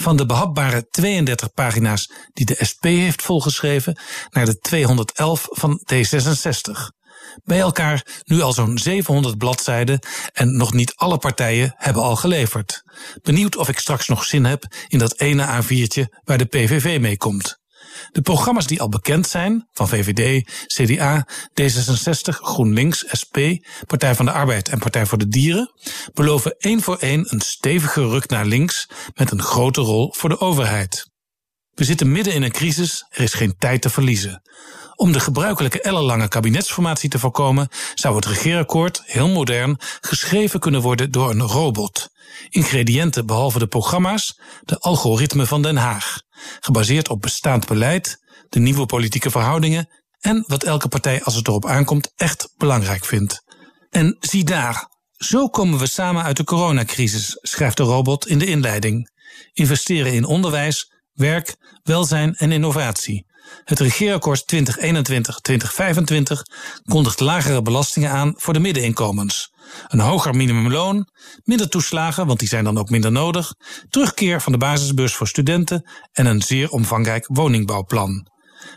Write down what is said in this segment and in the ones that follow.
Van de behapbare 32 pagina's die de SP heeft volgeschreven naar de 211 van D66. Bij elkaar nu al zo'n 700 bladzijden en nog niet alle partijen hebben al geleverd. Benieuwd of ik straks nog zin heb in dat ene A4'tje waar de PVV mee komt. De programma's die al bekend zijn, van VVD, CDA, D66, GroenLinks, SP, Partij van de Arbeid en Partij voor de Dieren, beloven één voor één een stevige ruk naar links met een grote rol voor de overheid. We zitten midden in een crisis, er is geen tijd te verliezen. Om de gebruikelijke ellenlange kabinetsformatie te voorkomen, zou het regeerakkoord, heel modern, geschreven kunnen worden door een robot. Ingrediënten behalve de programma's, de algoritme van Den Haag. Gebaseerd op bestaand beleid, de nieuwe politieke verhoudingen en wat elke partij als het erop aankomt echt belangrijk vindt. En zie daar, zo komen we samen uit de coronacrisis, schrijft de robot in de inleiding. Investeren in onderwijs, werk, welzijn en innovatie. Het regeerakkoord 2021-2025 kondigt lagere belastingen aan voor de middeninkomens. Een hoger minimumloon, minder toeslagen, want die zijn dan ook minder nodig, terugkeer van de basisbeurs voor studenten en een zeer omvangrijk woningbouwplan.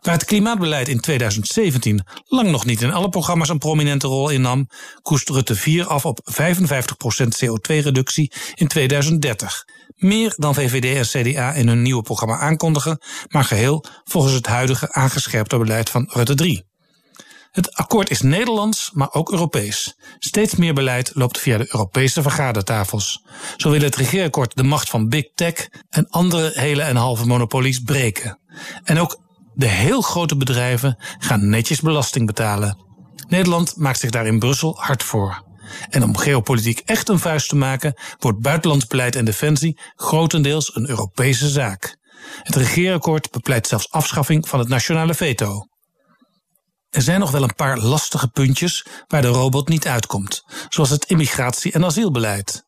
Waar het klimaatbeleid in 2017 lang nog niet in alle programma's een prominente rol innam, koest Rutte 4 af op 55% CO2-reductie in 2030. Meer dan VVD en CDA in hun nieuwe programma aankondigen, maar geheel volgens het huidige aangescherpte beleid van Rutte 3. Het akkoord is Nederlands, maar ook Europees. Steeds meer beleid loopt via de Europese vergadertafels. Zo wil het regeerakkoord de macht van big tech en andere hele en halve monopolies breken. En ook de heel grote bedrijven gaan netjes belasting betalen. Nederland maakt zich daar in Brussel hard voor. En om geopolitiek echt een vuist te maken, wordt buitenlands beleid en defensie grotendeels een Europese zaak. Het regeerakkoord bepleit zelfs afschaffing van het nationale veto. Er zijn nog wel een paar lastige puntjes waar de robot niet uitkomt, zoals het immigratie- en asielbeleid.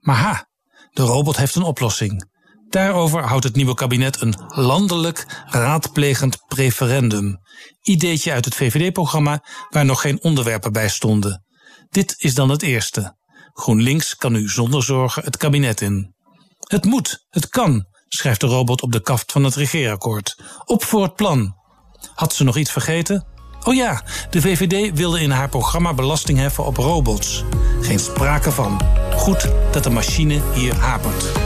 Maar ha, de robot heeft een oplossing. Daarover houdt het nieuwe kabinet een landelijk raadplegend preferendum. Ideetje uit het VVD-programma waar nog geen onderwerpen bij stonden. Dit is dan het eerste. GroenLinks kan nu zonder zorgen het kabinet in. Het moet, het kan, schrijft de robot op de kaft van het regeerakkoord. Op voor het plan. Had ze nog iets vergeten? Oh ja, de VVD wilde in haar programma belasting heffen op robots. Geen sprake van. Goed dat de machine hier hapert.